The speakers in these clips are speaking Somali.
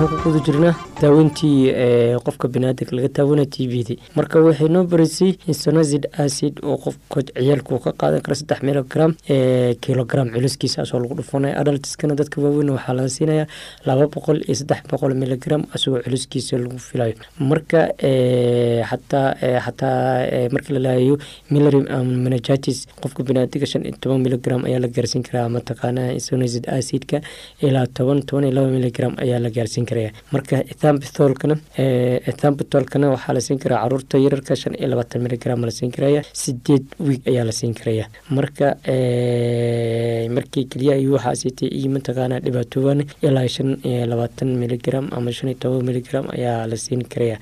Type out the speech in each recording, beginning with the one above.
waxaan ku guda jirnaa daaweyntii qofka biniaadanka laga taawana t v d marka waxay noo barisay insonazid acid oo qofka ciyaalku ka qaadan kara saddex milogram kilogram culiskiisa asoo lagu dhufanaya adaltiskana dadka waaweyn waxaa laga siinayaa laba boqol iyo saddex boqol miligram asagoo culiskiisa lagu filayo. Marka xataa xataa markii la laayayo milary menagitis qofka biniaadanka shan iyo toban miligram ayaa la gaarsiin karaa mataqaana insonazid acidka ilaa toban toban iyo laba miligram ayaa la gaarsiin karaya. Marka ethambitholkana ethambitholkana waxaa la siin karaa carruurta yararka shan iyo labaatan miligram la siin karaya. Sideed wiig ayaa la siin karaya. Marka markii keliya iyo waxaa siitay iyo mataqaana dhibaatooban ilaa shan iyo labaatan miligram ama shan iyo toban miligram ayaa la siin karaya.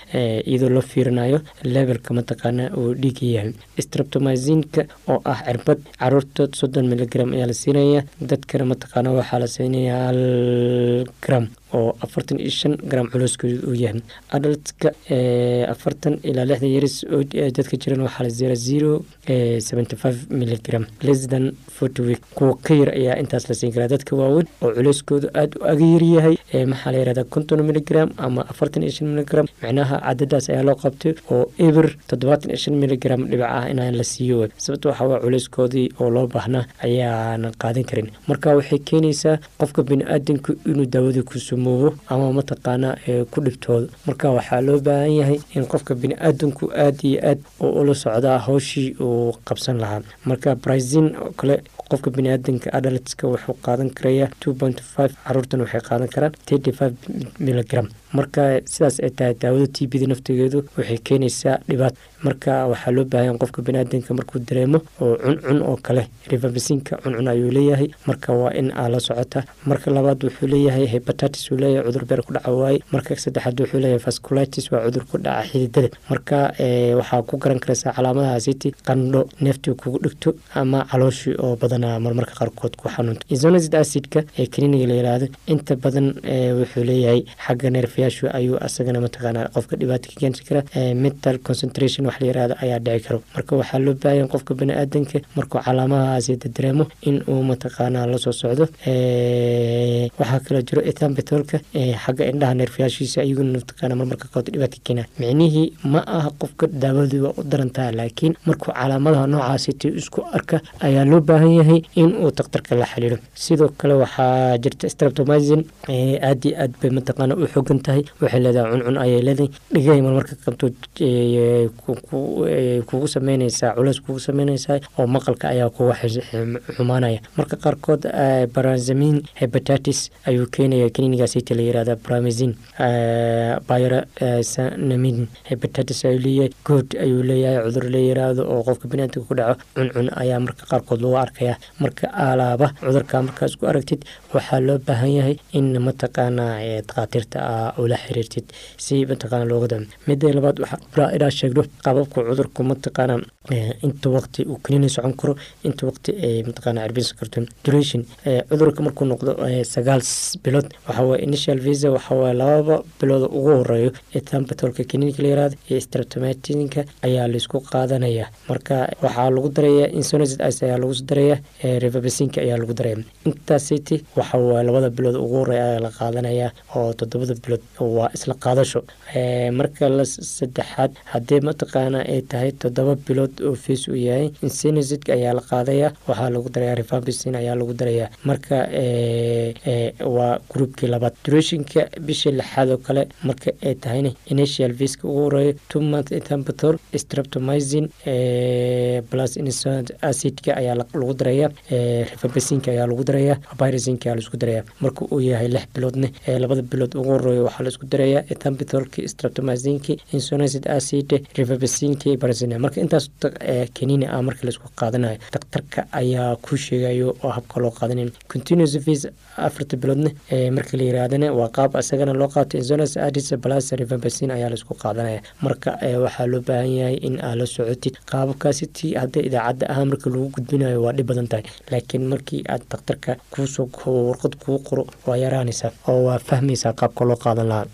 Iyadoo loo fiirinayo levelka mataqaana uu dhiiga yahay. Streptomazinka oo ah cirbad carruurta soddon miligram ayaa la siinaya dadkana mataqaana waxaa la siinaya hal gram oo afartan iyo shan gram culoskeedu uu yahay. Adaltka afartan ilaa lixdan yaris oo dadka jiran waxaa la zera zero seventy five miligram less forty week. Kuwa ka yar ayaa intaas la siin karaa. Dadka waaweyn oo culeyskoodu aada u agayar yahay maxaa la yihahdaa konton miligram ama afartan iyo shan miligram micnaha cadadaas ayaa loo qabtay oo eber toddobaatan iyo shan miligram dhibac ah inaan la siiyo. Sababta waxaa waa culeyskoodii oo loo baahnaa ayaanan qaadan karin. Marka waxay keenaysaa qofka bini-aadanku inuu daawadii ku sumoobo ama mataqaana ku dhibtoodo marka waxaa loo baahan yahay in qofka bini-aadanku aada iyo aad oo ula socdaa hawshii uu qabsan lahaa. Marka brazin oo kale qofka biniaadanka adaltska wuxuu qaadan karaya two point five caruurtan waxay qaadan karaan thirty five miligram marka sidaas ay tahay daawada t b da naftigeedu waxay keenaysaa dhibaat. Marka waxaa loo baahanya qofka biniaadanka markuu dareemo oo cuncun oo kale. Rivabisinka cuncun ayuu leeyahay. Marka waa in aa la socota. Marka labaad wuxuu leeyahay hebatatis uu leeyahay cudur beer ku dhaca waaye. Marka saddexaad wuxuu leeyahay vasculitis waa cudur ku dhaca xididada marka waxaa ku garan karaysaa calaamadahaasiti qandho neeftii kugu dhigto ama calooshii oo badanaa marmarka qaarkood ku xanuunto isonazid acidka ee kaniiniga la yiraahdo inta badan wuxuu leeyahay xagga neerfayaashu ayuu asagana mataqaanaa qofka dhibaata ka keeni kara mental concentration wax la yiraahdo ayaa dhici karo. Marka waxaa loo baahan qofka bani-aadanka markuu calaamadahaasi dareemo in uu mataqaanaa la soo socdo. Waxaa kaloo jiro ethambitolka xagga indhaha neerfayaashiisa ayaguna mataqaana marmarka qaarkood dhibaata keena. Micnihii ma aha qofka daawadii waa u darantaa laakiin markuu calaamadaha noocaasiti isku arka ayaa loo baahan yahay in uu daktarka la xiriiro. Sidoo kale waxaa jirta streptomizin aad aad bay mataqaana u xogan tahay waxay leedahay cuncun ayay leedahay. Dhigay marmarka qabto kugu sameynaysaa culeys kugu sameynaysaa oo maqalka ayaa kuga xumaanaya. Marka qaarkood baranzamin hebatatis ayuu keenaya kaniinigaasita la yirahda bramazin byrasanamin hebatatis ayuu leeyahay. Good ayuu leeyahay cudur la yiraahdo oo qofka biniaadamka ku dhaco. Cuncun ayaa marka qaarkood lagu arkaya marka alaaba cudurka markaas ku aragtid waxaa loo baahan yahay in mataqaanaa dakhaatiirta a ula xiriirtid. Si mataqaana looga dam. Mida labaad waxaa inaa sheegno qaababka cudurku mataqaana inta waqti uu kaniini socon karo inta waqti ay mataqaana cirbinsan karto. Duration cudurka markuu noqdo sagaal bilood waxawaaye initial visa waxawaaye lababa bilood ugu horeeyo ethambitolka kaniinka la yiraahdo iyo streptomatinka ayaa la isku qaadanaya. Marka waxaa lagu daraya insonazid ice ayaa lagu daraya revabasinka ayaa lagu daraya. Intaasiti waxawaaye labada bilood ugu horreeya ayaa la qaadanaya oo toddobada bilood waa isla qaadasho. Marka la saddexaad haddii mataqaana ay tahay toddoba bilood oo fees uu yahay insenazidka ayaa la qaadaya waxaa lagu daraya revabisin ayaa lagu daraya marka waa groupkii labaad. Durationka bishii lixaad oo kale marka ay tahayna initial feeska ugu horeeyo two month ethambitol streptomizin plus insonad acidka ayaa lagu daraya revabisinka ayaa lagu daraya virusinka ayaa la isku daraya marka uu yahay lix biloodne labada bilood ugu horeeyo waxaa la isku daraya ethambitolki streptomazinki insonacid acid revabisinki barazina marka intaas kaniini ah marka la isku qaadanayo daktarka ayaa ku sheegayo oo habka loo qaadanayo continuous fees afarta biloodne marka la yiraahdana waa qaab isagana loo qaato. Insonacid acid plus revabisin ayaa la isku qaadanaya. Marka waxaa loo baahan yahay in aa la socotid. Qaababkaasi tii hadda idaacadda ah marka lagu gudbinayo waa dhib badan tahay. Laakiin markii aad daktarka kuusoo warqad kuu qoro waa yaraanaysaa oo waa fahmaysaa qaabka loo qaadan lahaa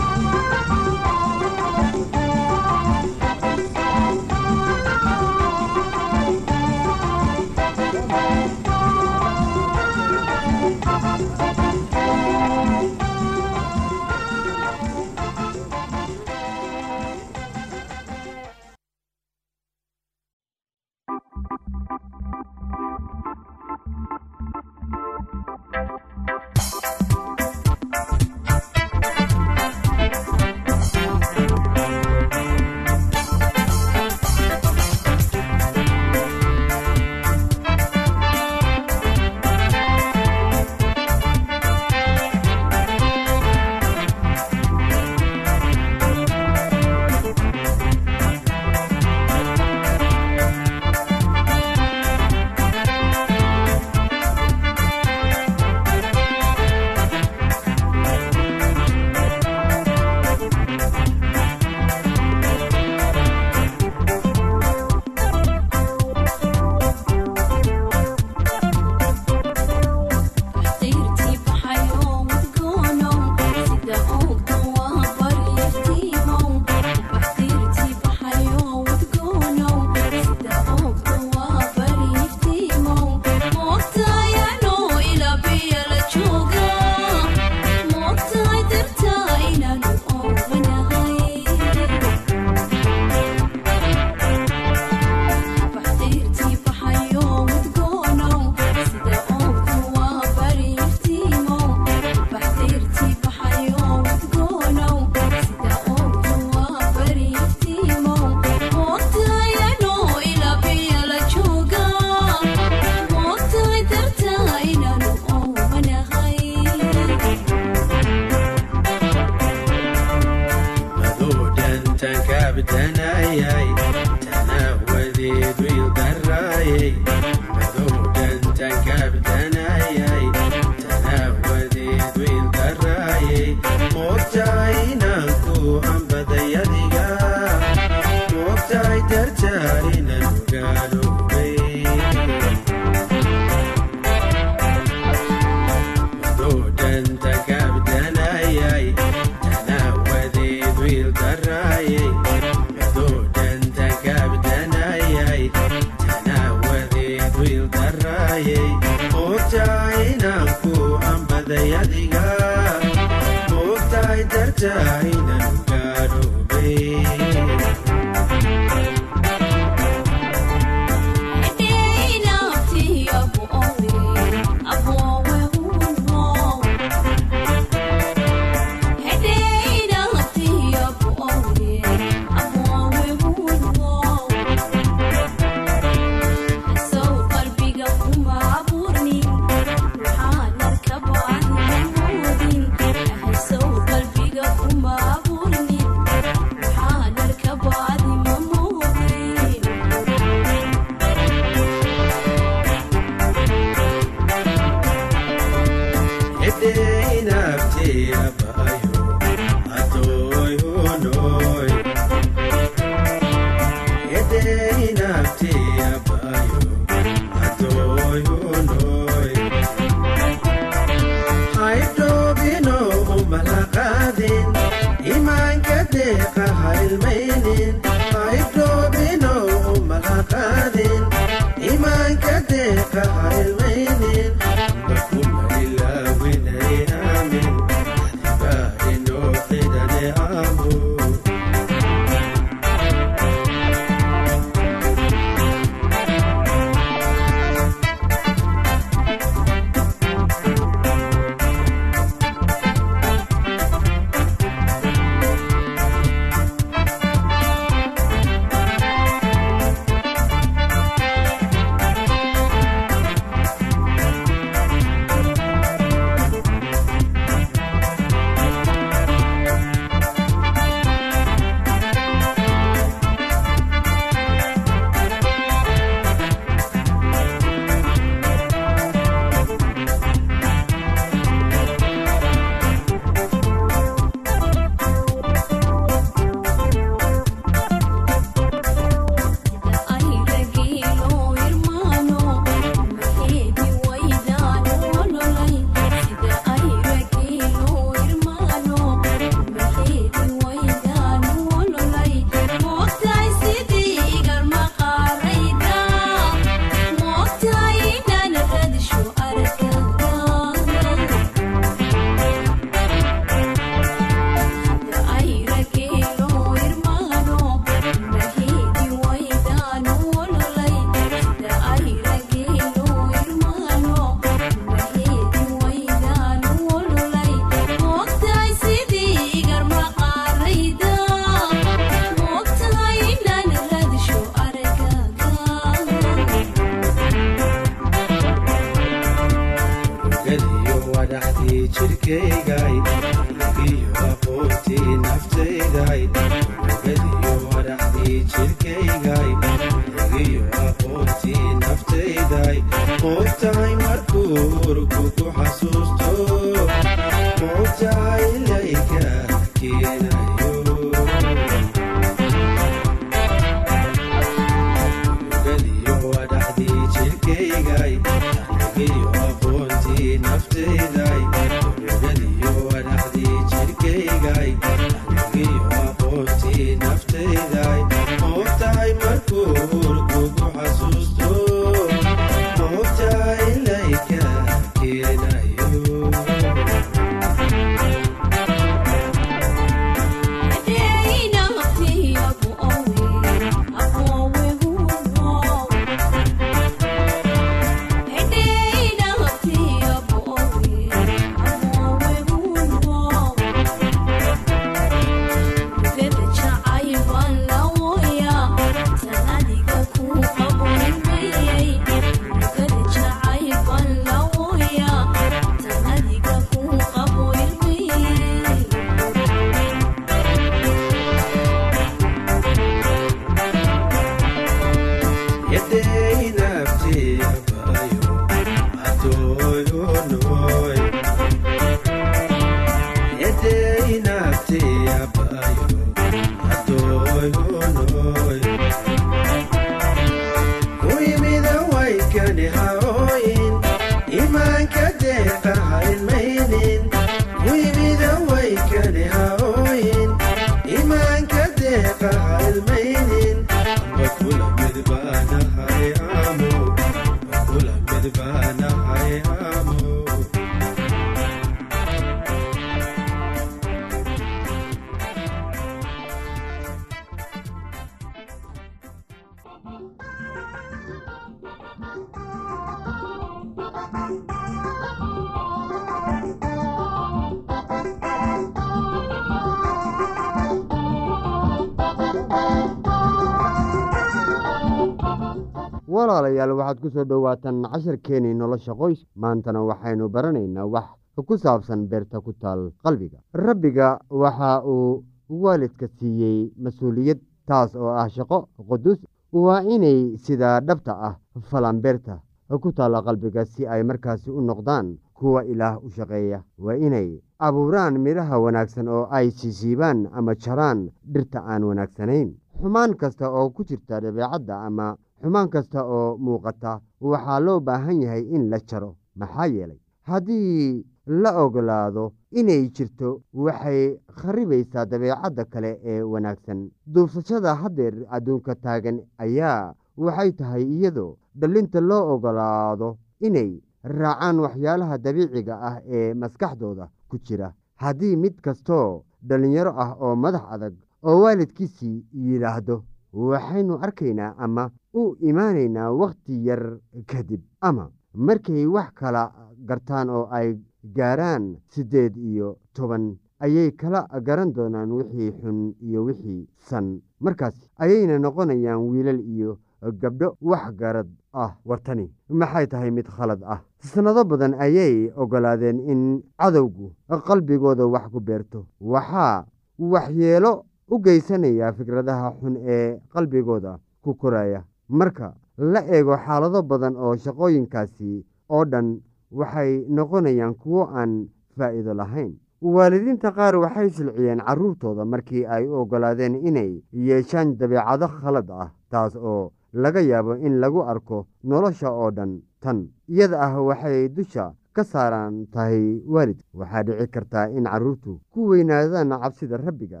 walaalayaal waxaad ku soo dhowaataan casharkeenii nolosha qoys. Maantana waxaynu baranaynaa wax ku saabsan beerta ku taal qalbiga. Rabbiga waxa uu waalidka siiyey mas'uuliyad taas oo ah shaqo qudus waa inay sidaa dhabta ah falan beerta ku taalla qalbiga si ay markaasi u noqdaan kuwa ilaah u shaqeeya. Waa inay abuuraan midhaha wanaagsan oo ay siisiibaan ama jaraan dhirta aan wanaagsanayn. Xumaan kasta oo ku jirta dabeecadda ama xumaan kasta oo muuqata waxaa loo baahan yahay in la jaro. Maxaa yeelay haddii la ogolaado inay jirto waxay kharibaysaa dabeecadda kale ee wanaagsan. Duubsashada haddeer adduunka taagan ayaa waxay tahay iyadoo dhallinta loo ogolaado inay raacaan waxyaalaha dabiiciga ah ee maskaxdooda ku jira. Haddii mid kastoo dhallinyaro ah oo madax adag oo waalidkiisii yidhaahdo waxaynu arkaynaa ama u imaanaynaa wakhti yar kadib. Ama markay wax kala gartaan oo ay gaaraan siddeed iyo toban ayay kala garan doonaan wixii xun iyo wixii san. Markaas ayayna noqonayaan wiilal iyo gabdho wax garad ah wartani maxay tahay mid khalad ah? Sannado badan ayay oggolaadeen in cadowgu qalbigooda wax ku beerto. Waxaa waxyeelo u geysanayaa fikradaha xun ee qalbigooda ku koraya. Marka la eego xaalado badan oo shaqooyinkaasi oo dhan waxay noqonayaan kuwo aan faa'iido lahayn. Waalidiinta qaar waxay silciyeen carruurtooda markii ay u oggolaadeen inay yeeshaan dabeecado khalad ah taas oo laga yaabo in lagu arko nolosha oo dhan tan. Iyada ah waxay dusha ka saaran tahay waalidka waxaa dhici kartaa in carruurtu ku weynaadaan cabsida rabbiga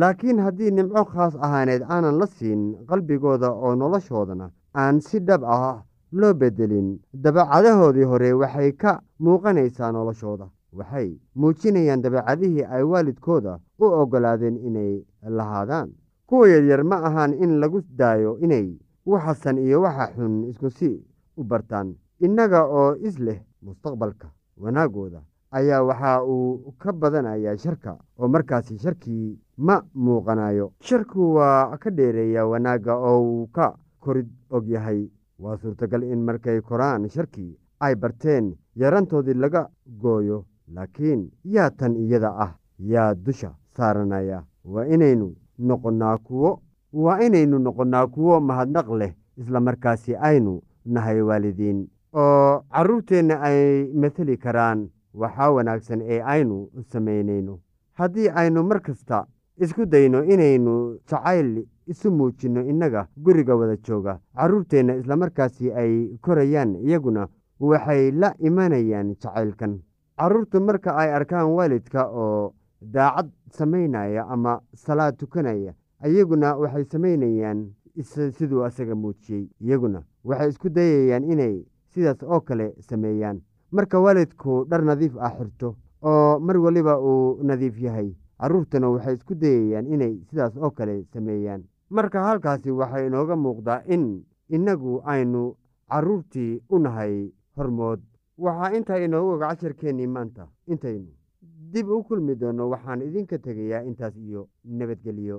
laakiin haddii nimco khaas ahaaneed aanan la siin qalbigooda oo noloshoodana aan si dhab ah loo bedelin dabeecadahoodii hore waxay ka muuqanaysaa noloshooda. Waxay muujinayaan dabeecadihii ay waalidkooda u oggolaadeen inay lahaadaan kuwa yaryar ma ahaan in lagu daayo inay waxasan iyo waxa xun isku si u bartaan. Innaga oo is leh mustaqbalka wanaagooda ayaa waxa uu ka badanayaa sharka oo markaasi sharkii ma muuqanayo sharku waa ka dheereeya wanaagga oo uu ka korid og yahay. Waa suurtagal in markay koraan sharkii ay barteen yarantoodii laga gooyo laakiin yaa tan iyada ah yaa dusha saaranaya. Waa inaynu noqonnaa kuwo waa inaynu noqonnaa kuwo mahadnaq leh isla markaasi aynu nahay waalidiin. Oo carruurteenna ay mateli karaan waxaa wanaagsan ee aynu samaynayno. Haddii aynu mar kasta isku dayno inaynu jacayl isu muujinno innaga guriga wada jooga carruurteenna islamarkaasi ay korayaan iyaguna waxay la imanayaan jacaylkan. Carruurtu marka ay arkaan waalidka oo daacad samaynaya ama salaad tukanaya iyaguna waxay samaynayaan siduu asaga muujiyey. Iyaguna waxay isku dayayaan inay sidaas oo kale sameeyaan. Marka waalidku dhar nadiif ah xirto oo mar waliba uu nadiif yahay carruurtuna waxay isku dayayaan inay sidaas oo kale sameeyaan. Marka halkaasi waxaa inooga muuqdaa in innagu aynu carruurtii u nahay hormood. Waxaa intaa inoogu oga casharkeennii maanta intaynu dib u kulmi doonno waxaan idinka tegayaa intaas iyo nabadgelyo